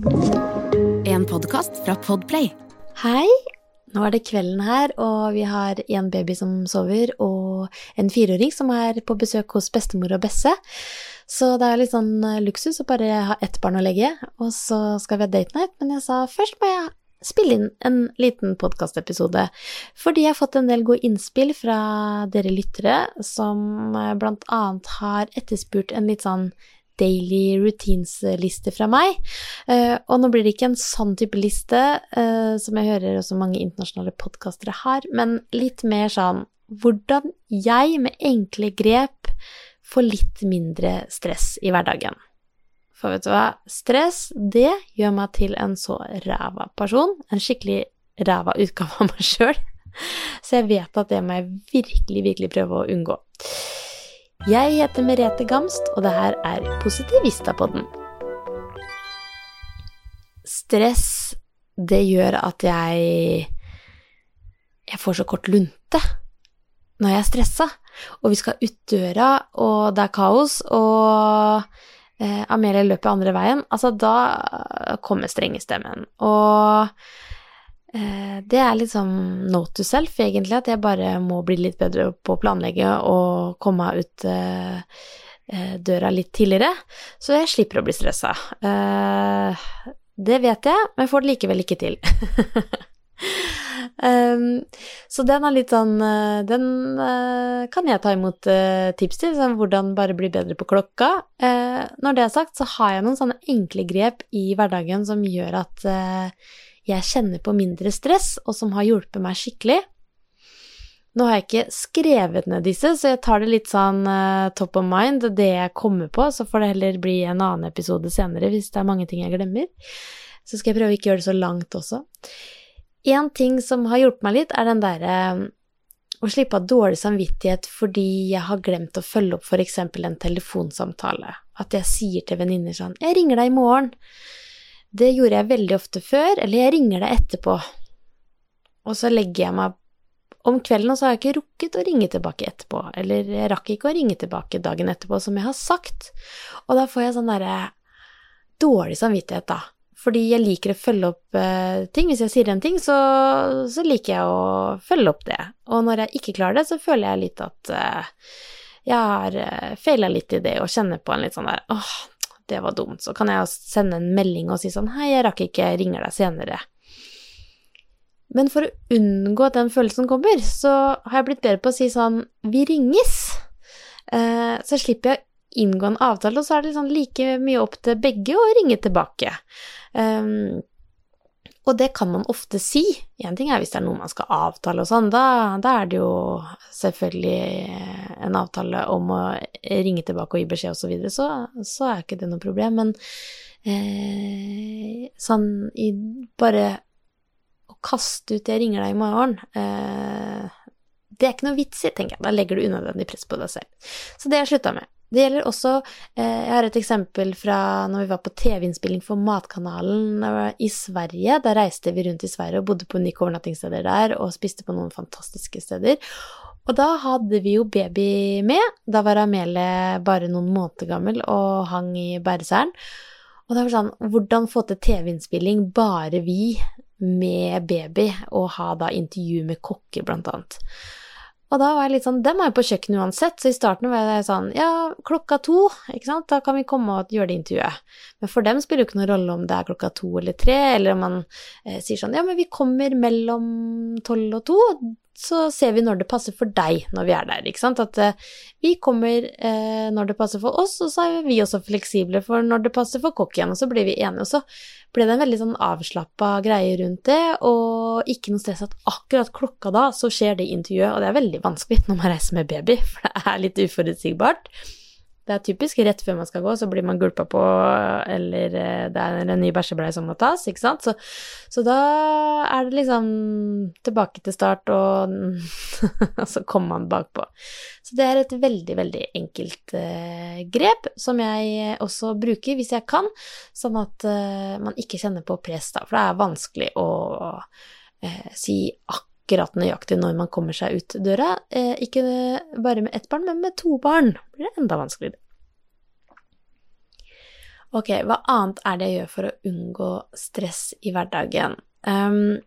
En podkast fra Podplay. Hei! Nå er det kvelden her, og vi har en baby som sover, og en fireåring som er på besøk hos bestemor og Besse. Så det er litt sånn eh, luksus å bare ha ett barn å legge, og så skal vi ha date night, men jeg sa først må jeg spille inn en liten podkastepisode, fordi jeg har fått en del gode innspill fra dere lyttere, som eh, blant annet har etterspurt en litt sånn daily routines-liste fra meg. Uh, og nå blir det ikke en sånn type liste uh, som jeg hører også mange internasjonale podkastere har, men litt mer sånn hvordan jeg med enkle grep får litt mindre stress i hverdagen. For vet du hva, stress, det gjør meg til en så ræva person, en skikkelig ræva utgave av meg sjøl. Så jeg vet at det må jeg virkelig, virkelig prøve å unngå. Jeg heter Merete Gamst, og det her er Positivistapodden. Stress, det gjør at jeg Jeg får så kort lunte når jeg er stressa, og vi skal ut døra, og det er kaos, og eh, Amelie løper andre veien. Altså, da kommer strengestemmen. Og det er liksom note to self, egentlig, at jeg bare må bli litt bedre på å planlegge og komme meg ut eh, eh, døra litt tidligere, så jeg slipper å bli stressa. Det vet jeg, men får det likevel ikke til. Um, så den er litt sånn Den kan jeg ta imot tips til, sånn hvordan bare bli bedre på klokka. Når det er sagt, så har jeg noen sånne enkle grep i hverdagen som gjør at jeg kjenner på mindre stress, og som har hjulpet meg skikkelig. Nå har jeg ikke skrevet ned disse, så jeg tar det litt sånn uh, top of mind, det jeg kommer på, så får det heller bli en annen episode senere hvis det er mange ting jeg glemmer. Så skal jeg prøve å ikke gjøre det så langt også. En ting som har hjulpet meg litt, er den derre uh, å slippe av dårlig samvittighet fordi jeg har glemt å følge opp f.eks. en telefonsamtale. At jeg sier til venninner sånn 'Jeg ringer deg i morgen'. Det gjorde jeg veldig ofte før, eller jeg ringer deg etterpå. Og så legger jeg meg om kvelden, og så har jeg ikke rukket å ringe tilbake etterpå, eller jeg rakk ikke å ringe tilbake dagen etterpå, som jeg har sagt. Og da får jeg sånn derre dårlig samvittighet, da. Fordi jeg liker å følge opp uh, ting. Hvis jeg sier en ting, så, så, liker jeg å følge opp det. Og når jeg ikke klarer det, så føler jeg litt at uh, jeg har uh, feila litt i det, og kjenner på en litt sånn der åh, det var dumt. Så kan jeg sende en melding og si sånn hei, jeg rakk ikke, jeg ringer deg senere. Men for å unngå at den følelsen kommer, så har jeg blitt bedre på å si sånn vi ringes. Eh, så slipper jeg å inngå en avtale, og så er det liksom like mye opp til begge å ringe tilbake. Um, og det kan man ofte si. Én ting er hvis det er noe man skal avtale og sånn, da, da, er det jo selvfølgelig en avtale om å ringe tilbake og gi beskjed og så videre, så, så er ikke det noe problem. Men eh, sånn i bare å kaste ut 'jeg ringer deg i morgen' eh, det er ikke noe vits i, tenker jeg. Da legger du unødvendig press på deg selv. Så det har jeg slutta med. Det gjelder også eh, Jeg har et eksempel fra når vi var på TV-innspilling for Matkanalen i Sverige. Da reiste vi rundt i Sverige og bodde på unike overnattingssteder der og spiste på noen fantastiske steder. Og da hadde vi jo baby med. Da var Amelie bare noen måneder gammel og hang i bæreselen. Og det var sånn Hvordan få til TV-innspilling bare vi med baby, og ha da intervju med kokker, blant annet. Og da var jeg litt sånn Dem er jo på kjøkkenet uansett, så i starten var jeg sånn Ja, klokka to, ikke sant, da kan vi komme og gjøre det intervjuet. Men for dem spiller det jo ikke noen rolle om det er klokka to eller tre, eller om man eh, sier sånn Ja, men vi kommer mellom tolv og to, så ser vi når det passer for deg når vi er der, ikke sant. At eh, vi kommer eh, når det passer for oss, og så er vi også fleksible for når det passer for kokken, og så blir vi enige. Og så ble det en veldig sånn avslappa greie rundt det, og ikke noe stress at akkurat klokka da så skjer det intervjuet, og det er veldig vanskelig når man reiser med baby, for det er litt uforutsigbart. Det er typisk rett før man skal gå, så blir man gulpa på, eller eh, det er en ny bæsjebleie som må tas, ikke sant. Så, så, da er det liksom tilbake til start, og, så kommer man bakpå. Så det er et veldig, veldig enkelt eh, grep som jeg også bruker hvis jeg kan, sånn at eh, man ikke kjenner på press, da. For det er vanskelig å eh, si akkurat akkurat nøyaktig når man kommer seg ut døra. Eh, ikke bare med ett barn, men med to barn blir det enda vanskeligere. Ok, hva annet er det jeg gjør for å unngå stress i hverdagen? Um,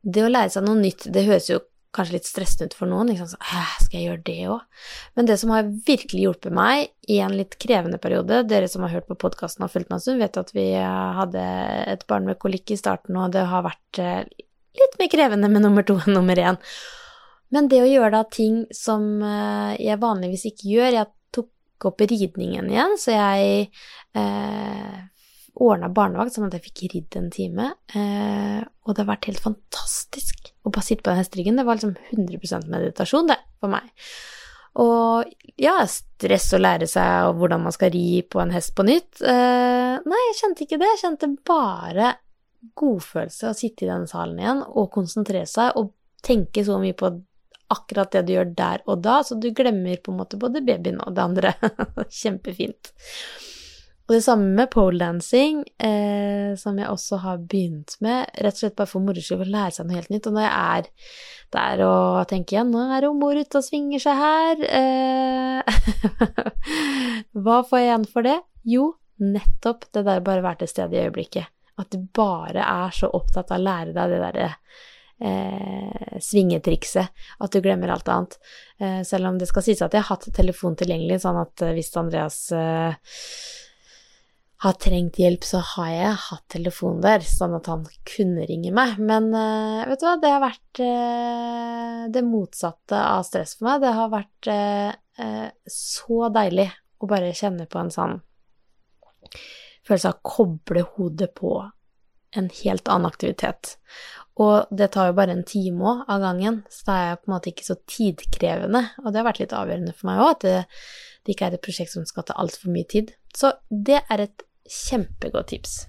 det å lære seg noe nytt, det høres jo kanskje litt stressende ut for noen. Liksom? Så, skal jeg gjøre det òg? Men det som har virkelig hjulpet meg i en litt krevende periode Dere som har hørt på podkasten og fulgt meg en stund, vet at vi hadde et barn med kolikk i starten, og det har vært eh, litt mer krevende med nummer to enn nummer én. Men det å gjøre da ting som eh, jeg vanligvis ikke gjør Jeg tok opp ridningen igjen, så jeg eh, ordna barnevakt sånn at jeg fikk ridd en time. Eh, og det har vært helt fantastisk å bare sitte på den hesteryggen. Det var liksom 100 meditasjon, det, for meg. Og ja, stress å lære seg hvordan man skal ri på en hest på nytt. Eh, nei, jeg kjente ikke det. Jeg kjente bare godfølelse å sitte i denne salen igjen og konsentrere seg og tenke så mye på akkurat det du gjør der og da, så du glemmer på en måte både babyen og det andre. Kjempefint. Og det samme med poledancing, eh, som jeg også har begynt med, rett og slett bare for moro skyld å lære seg noe helt nytt. Og når jeg er der og tenker igjen, nå er det mor ute og svinger seg her, eh, hva får jeg igjen for det? Jo, nettopp det der bare være til stede i øyeblikket. At du bare er så opptatt av å lære deg det derre eh, svingetrikset at du glemmer alt annet. Eh, selv om det skal sies at jeg har hatt telefon tilgjengelig, sånn at hvis Andreas eh, har trengt hjelp, så har jeg hatt telefonen der, sånn at han kunne ringe meg. Men uh, vet du hva, det har vært uh, det motsatte av stress for meg. Det har vært uh, så deilig å bare kjenne på en sånn følelse av å koble hodet på en helt annen aktivitet. Og det tar jo bare en time òg av gangen, så det er på en måte ikke så tidkrevende. Og det har vært litt avgjørende for meg òg, at det, det ikke er et prosjekt som skal ta altfor mye tid. Så det er et Kjempegodt tips.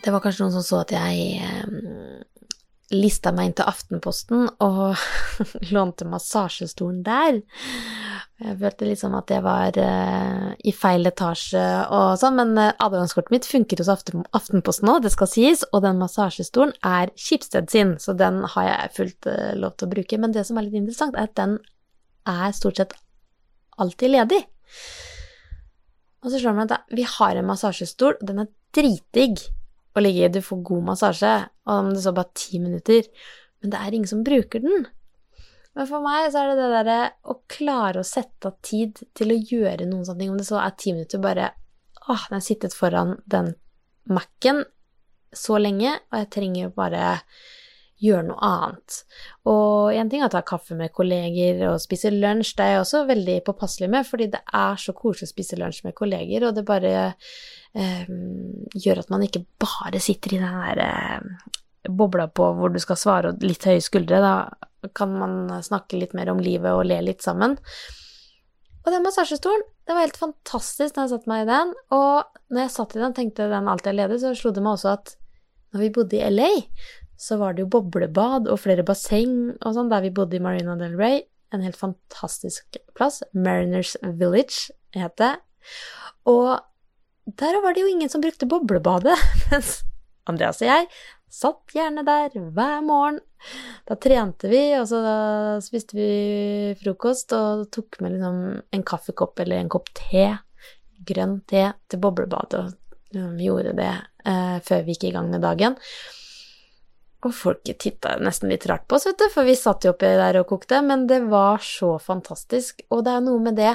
Det var kanskje noen som så at jeg eh, lista meg inn til Aftenposten og lånte massasjestolen der. Jeg følte liksom at jeg var eh, i feil etasje og sånn, men eh, adgangskortet mitt funker hos Aften Aftenposten nå, det skal sies, og den massasjestolen er Skipsted sin, så den har jeg fullt eh, lov til å bruke. Men det som er litt interessant, er at den er stort sett alltid ledig. Og så slår det meg at vi har en massasjestol, og den er dritdigg å ligge i. Du får god massasje, og om det så bare ti minutter. Men det er ingen som bruker den. Men for meg så er det det derre å klare å sette av tid til å gjøre noen sånne ting. Om det så er ti minutter, bare åh, den har sittet foran den Mac-en så lenge, og jeg trenger bare gjøre noe annet. Og en ting er å ta kaffe med kolleger og spise lunsj, det er jeg også veldig påpasselig med, fordi det er så koselig å spise lunsj med kolleger, og det bare eh, gjør at man ikke bare sitter i den der eh, bobla på hvor du skal svare og litt høye skuldre. Da kan man snakke litt mer om livet og le litt sammen. Og den massasjestolen, det var helt fantastisk når jeg satte meg i den. Og når jeg satt i den, tenkte den alltid er ledig, så slo det meg også at når vi bodde i LA, så var det jo boblebad og flere basseng og sånn der vi bodde i Marina del Rey. En helt fantastisk plass. Mariners Village het det. Og der var det jo ingen som brukte boblebadet, mens Andreas og jeg satt gjerne der hver morgen. Da trente vi, og så spiste vi frokost og tok med liksom en kaffekopp eller en kopp te, grønn te, til boblebadet, og liksom gjorde det eh, før vi gikk i gang med dagen. Og folk titta nesten litt rart på oss, vet du, for vi satt jo oppi der og kokte, men det var så fantastisk. Og det er noe med det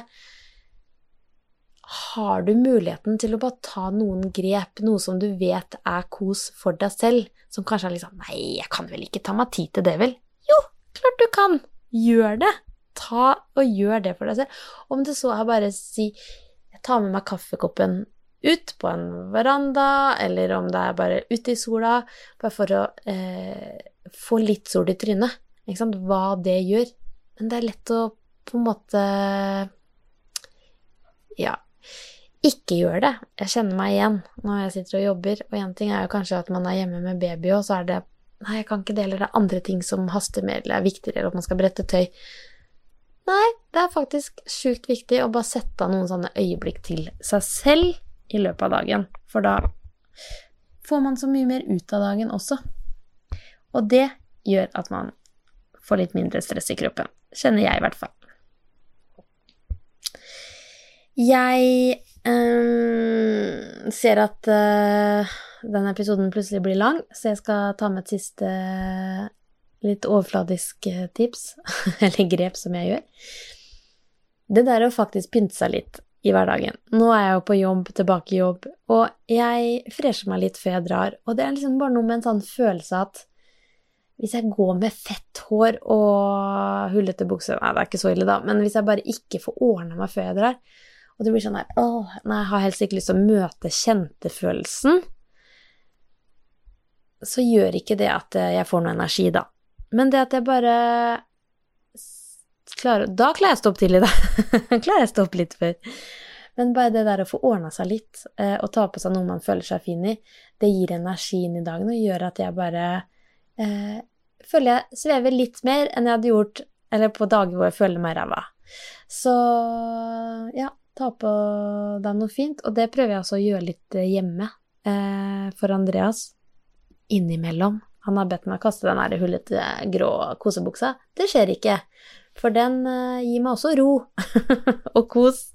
Har du muligheten til å bare ta noen grep, noe som du vet er kos for deg selv, som kanskje er liksom Nei, jeg kan vel ikke ta meg tid til det, vel? Jo, klart du kan! Gjør det! Ta og gjør det for deg selv. Om det så er bare å si Jeg tar med meg kaffekoppen ut på en veranda, eller om det er bare ute i sola, bare for å eh, få litt sol i trynet. Ikke sant? Hva det gjør. Men det er lett å på en måte Ja, ikke gjør det. Jeg kjenner meg igjen når jeg sitter og jobber. Og én ting er jo kanskje at man er hjemme med baby, og så er det Nei, jeg kan ikke dele det andre ting som haster mer, eller er viktigere, eller at man skal brette tøy. Nei, det er faktisk sjukt viktig å bare sette av noen sånne øyeblikk til seg selv i løpet av dagen. For da får man så mye mer ut av dagen også. Og det gjør at man får litt mindre stress i kroppen. Kjenner jeg, i hvert fall. Jeg um, ser at uh, denne episoden plutselig blir lang, så jeg skal ta med et siste litt overfladisk eh, tips, eller grep, som jeg gjør. Det der å faktisk pynte seg litt i hverdagen. Nå er jeg jo på jobb, tilbake i jobb, og jeg fresher meg litt før jeg drar. Og det er liksom bare noe med en sånn følelse at hvis jeg går med fett hår og hullete bukser Nei, det er ikke så ille, da, men hvis jeg bare ikke får ordna meg før jeg drar, og det blir sånn her Åh, nei, jeg har helst ikke lyst til å møte kjentefølelsen, så gjør ikke det at jeg får noe energi, da. Men det at jeg bare klarer Da klarer jeg å stå opp tidlig, da. klarer jeg å stå opp litt før. Men bare det der å få ordna seg litt, eh, og ta på seg noe man føler seg fin i, det gir energi inn i dagen og gjør at jeg bare eh, føler jeg svever litt mer enn jeg hadde gjort eller på dager hvor jeg føler meg ræva. Så ja, ta på deg noe fint. Og det prøver jeg også å gjøre litt eh, hjemme eh, for Andreas. Innimellom. Han har bedt meg kaste den der hullete, grå kosebuksa. Det skjer ikke, for den eh, gir meg også ro og kos.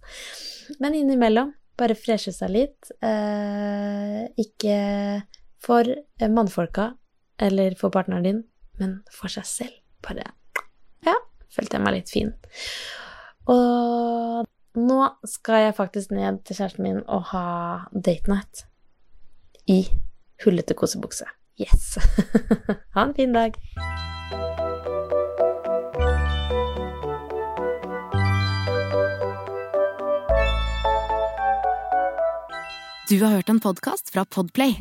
Men innimellom, bare freshe seg litt. Eh, ikke for mannfolka eller for partneren din, men for seg selv. Bare Ja, følte jeg meg litt fin. Og nå skal jeg faktisk ned til kjæresten min og ha date night i hullete kosebukse. Yes. ha en fin dag. Du har hørt en podkast fra Podplay.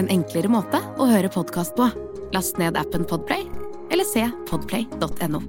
En enklere måte å høre podkast på. Last ned appen Podplay, eller se podplay.no.